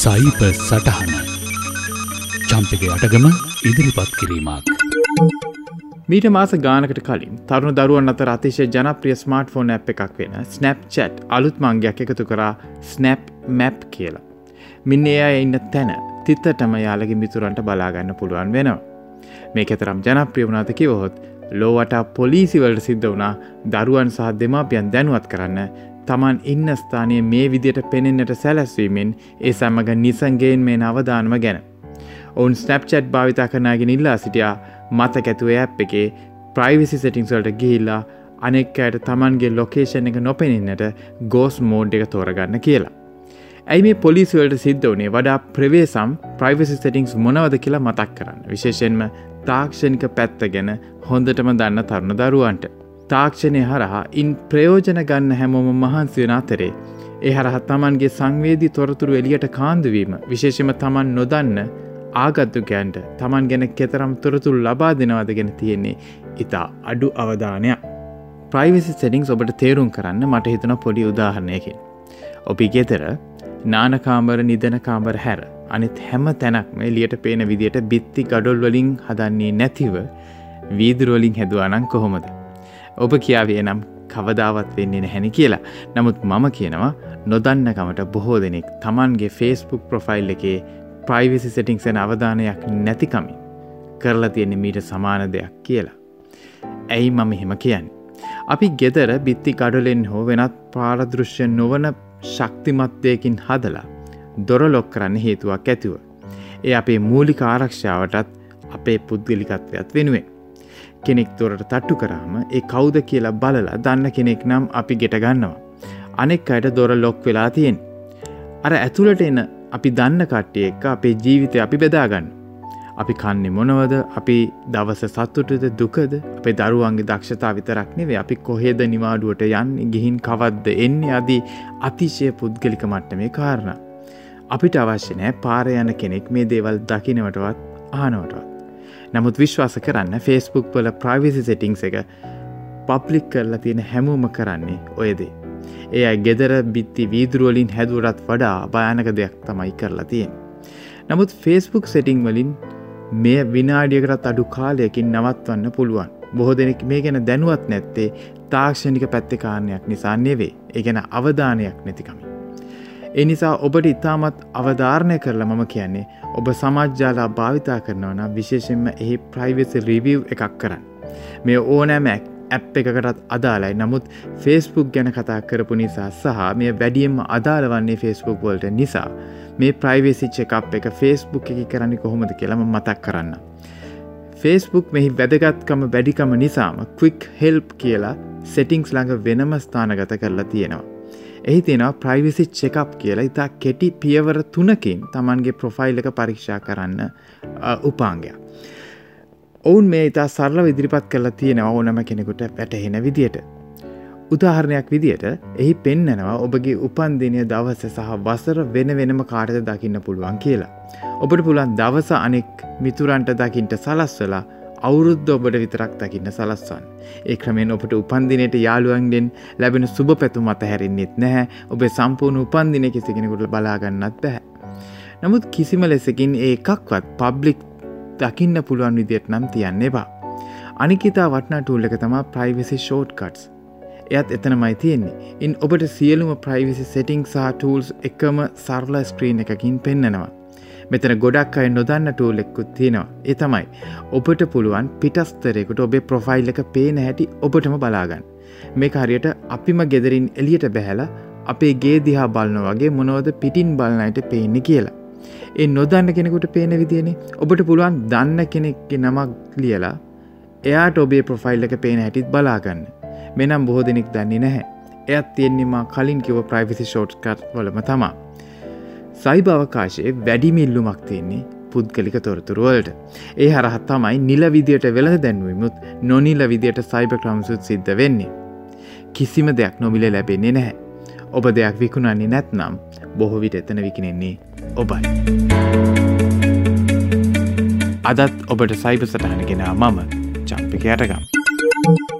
සයිප සටහන චම්පක අටගම ඉදිරිපත් කිරීමක්. මීට මාස ගානකට කලින් තරුණ දරුවන් අතර අතිශය ජනප්‍රිය ස්මාර්ට් ෆෝන් ඇ් එකක් වෙන ස්නප් චට් අලුත් මංගයක් එකතු කරා ස්නප් මැප් කියලා. මින්න ඒ අය ඉන්න තැන තිත්තටම යාලගේ මිතුරන්ට බලාගන්න පුළුවන් වෙනවා. මේ එතරම් ජනප්‍රිය වුණාත කිවහොත් ලෝවට පොලිසිවලට සිද්ධ වුණා දරුවන් සහ දෙමාපියන් දැනුවත් කරන්න තමන් ඉන්න ස්ථානය මේ විදියට පෙනෙන්නට සැලැස්වීමෙන් ඒ සමඟ නිසන්ගේෙන් මේ අවධානම ගැන. ඔවුන් ස්නප්චට් භාවිතා කරනාගෙන ඉල්ලා සිටියා මතකැතුව ඇප් එකේ ප්‍රයිවිසි සෙටිංස්වලට ගිහිල්ලා අනෙක් අයට තමන්ගේ ලොකේෂන් එක නොපෙනෙන්නට ගෝස් මෝඩ් එක තෝරගන්න කියලා. ඇයි මේ පොලිසිවලට සිද්ධ වනේ වඩා ප්‍රවේසම් ප්‍රයිවසි සෙටිංස් මොනවද කියලා මතක් කරන්න විශේෂෙන්ම තාක්ෂණික පැත්ත ගැන හොඳටම දන්න තරුණ දරුවන්ට. තාක්ෂණය හරහා ඉන් ප්‍රයෝජන ගන්න හැමෝම මහන්සියන අතරේ. ඒ හරහත් තමන්ගේ සංවේදී තොරතුරු එලියට කාන්දුවීම විශේෂම තමන් නොදන්න ආගත්තුකයන්ට තමන් ගැන කෙතරම් තොරතුරු ලබා දෙනවද ගැන තියෙන්නේ ඉතා අඩු අවධානයක්. ප්‍රයිවිසි සෙටිංස් ඔබට තේරුම් කරන්න මට හිතන පොඩි උදාහරණයකින්. ඔබි ගෙතර නානකාමර නිදන කාමර හැර අනිත් හැම තැනක්ම එලියට පේන විදියට බිත්ති ගඩොල් වලින් හදන්නේ නැතිව වීදුරුවලින් හැදවානං කොහොමද. ඔබ කියාවේ නම් කවදාවත් වෙන්නේ නැහැනි කියලා. නමුත් මම කියනවා නොදන්නකමට බොහෝ දෙනෙක් තමන්ගේ ෆේස්බුක් ප්‍රොෆයිල් එකේ ප්‍රයිවිසි සෙටිංසෙන අවධානයක් නැතිකමින් කරලා තියෙන මීට සමාන දෙයක් කියලා. ඇයි මම එහෙම කියන්නේ. අපි ගෙදර බිත්ති ගඩලෙන් හෝ වෙනත් පාරදෘශ්‍ය නොවන ශක්තිමත්වයකින් හදලා දොර ලොක් කරන්න හේතුවක් ඇතිව. ඒ අපේ මූලික ආරක්ෂාවටත් අපේ පුද්ගලිකත්වයක් වෙනුවෙන්. කෙනෙක් තොරට තට්ටු කරාම ඒ කෞුද කියලා බලලා දන්න කෙනෙක් නම් අපි ගෙට ගන්නවා. අනෙක් අයට දොර ලොක් වෙලා තියෙන්. අර ඇතුළට එන අපි දන්න කට්ටිය එක්ක අපේ ජීවිතය අපි බෙදාගන්න. අපි කන්නේ මොනවද අපි දවස සත්තුටද දුකද අපේ දරුවන්ගේ දක්ෂතා විතරක් නෙවේ අපි කොහෙද නිවාඩුවට යන්න ගිහින් කවද්ද එන්නේ අදී අතිශය පුද්ගලික මට්ට මේ කාරණ. අපිට අවශ්‍ය නෑ පාර යන කෙනෙක් මේ දේවල් දකිනවටවත් ආනවටවත්. නමුත් විශ්වාස කරන්න ෆේස්බුක් වල ප්‍රවිසි සෙටිංස් එක පබ්ලික් කරලා තියෙන හැමෝම කරන්නේ ඔයදේ. ඒ අයි ගෙදර බිත්ති වීදුරුවලින් හැදුවරත් වඩා භයානක දෙයක් තමයි කරලා තියෙන්. නමුත් ෆේස්බුක් සෙටිං වලින් මේ විනාඩියකටත් අඩු කාලයකින් නවත්වන්න පුළුවන්. බොහෝ දෙනෙක් මේ ගැන දැනුවත් නැත්තේ තාක්ෂණික පැත්තකාරණයක් නිසා නෙවේ ඒ ගැන අවධානයක් නැතිකමින්. ඒ නිසා ඔබට ඉතාමත් අවධාරණය කරලා මම කියන්නේ ඔබ සමජ්ජාලා භාවිතා කරනවන විශේෂෙන්ම එහි ප්‍රයිවසි රිවිව් එකක් කරන්න. මේ ඕනෑමැක් ඇප් එකකටත් අදාලයි නමුත් ෆේස්බුක් ගැන කතා කරපු නිසා සහ මේ වැඩියෙන්ම අදාළ වන්නේ ෆේස්බුක් වලට නිසා මේ ප්‍රයිවේසි චෙකප් එක ෆේස්බුක් එක කරන්න කොහොමද කියලම මතක් කරන්න. ෆේස්බුක් මෙහි වැදගත්කම වැඩිකම නිසාම ක්වික් හෙල්ප් කියලා සෙටිංස් ළඟ වෙනම ස්ථානගත කරලා තියෙනවා. එහි තියෙනවා ප්‍රයිවිසි චෙකප් කියලා ඉතා කෙටි පියවර තුනකින් තමන්ගේ ප්‍රොෆයිල් එක පරීක්ෂා කරන්න උපාංගයක්. ඔවුන් මේ ඉතා සරල විදිරිපත් කරලා තියෙන ඕනම කෙනෙකුට පැටහෙන විදියට. උදාහරණයක් විදියට එහි පෙන්නනවා ඔබගේ උපන්දිනය දවස සහ වසර වෙන වෙනම කාටද දකින්න පුළුවන් කියලා. ඔබට පුළන් දවස අනෙක් මිතුරන්ට දකිින්ට සලස්වලා අවුරුද්ධ ඔබට විතරක් දකින්න සලස්වන්. ඒ ක්‍රමෙන් ඔබට උපන්දිනයට යාළුවන්ගෙන් ලැබෙන සුභ පැතු මත හැරෙන්න්නෙත් නැහැ ඔබේ සම්පූර්ණ උපන්දින කිසිගෙනෙකුට බලාගන්නත් බැහැ. නමුත් කිසිම ලෙසකින් ඒ එකක්වත් පබ්ලික් දකින්න පුළුවන් විදියට නම් තියන්න එපා. අනිකිතා වටනා ටූල් එක තමා ප්‍රයිවසි ෂෝට් කට්ස්. එයත් එතනමයි තියෙන්නේ. ඉන් ඔබට සියලුම ප්‍රයිවිසි සෙටිං සහ ටූල්ස් එකම සරල ස්ක්‍රීන් එකකින් පෙන්න්නනවා. මෙතන ගොඩක් අය නොදන්න ටූලෙක්කුත් තියෙනවා. ඒ තමයි ඔබට පුළුවන් පිටස්තරෙකුට ඔබේ ප්‍රොෆයිල් එක පේන හැටි ඔබටම බලාගන්න. මේ හරියට අපිම ගෙදරින් එලියට බැහැලා අපේ ගේ දිහා බලන වගේ මොනවද පිටින් බලනයට පේන්නේ කියලා. ඒ නොදන්න කෙනෙකුට පේන විදිනේ ඔබට පුළුවන් දන්න කෙනෙක්ගේ නමක් ලියලා එයාට ඔබේ ප්‍රොෆයිල් එක පේන හැටිත් බලාගන්න. මෙනම් බොහෝ දෙනෙක් දන්නේ නැහැ. එයත් තියෙන්නේම කලින් කිව ප්‍රයිවිසි ෂෝට්කට් වලම තමා සයිබ අවකාශයේ වැඩිමිල්ලුමක් තියෙන්නේ පුද්ගලික තොරතුරුවලට. ඒ හරහත් තමයි නිල විදියට වෙළඳ දැන්වීමුත් නොනිල විදියට සයිබ ක්‍රම්සුත් සිද්ධ වෙන්නේ. කිසිම දෙයක් නොමිල ලැබෙන්නේ නැහැ. ඔබ දෙයක් විකුණන්නේ නැත්නම් බොහොවිට එතන විකිනෙන්නේ ඔබයි. අදත් ඔබට සයිබ සටහනගෙන මම චම්පික යටගම්.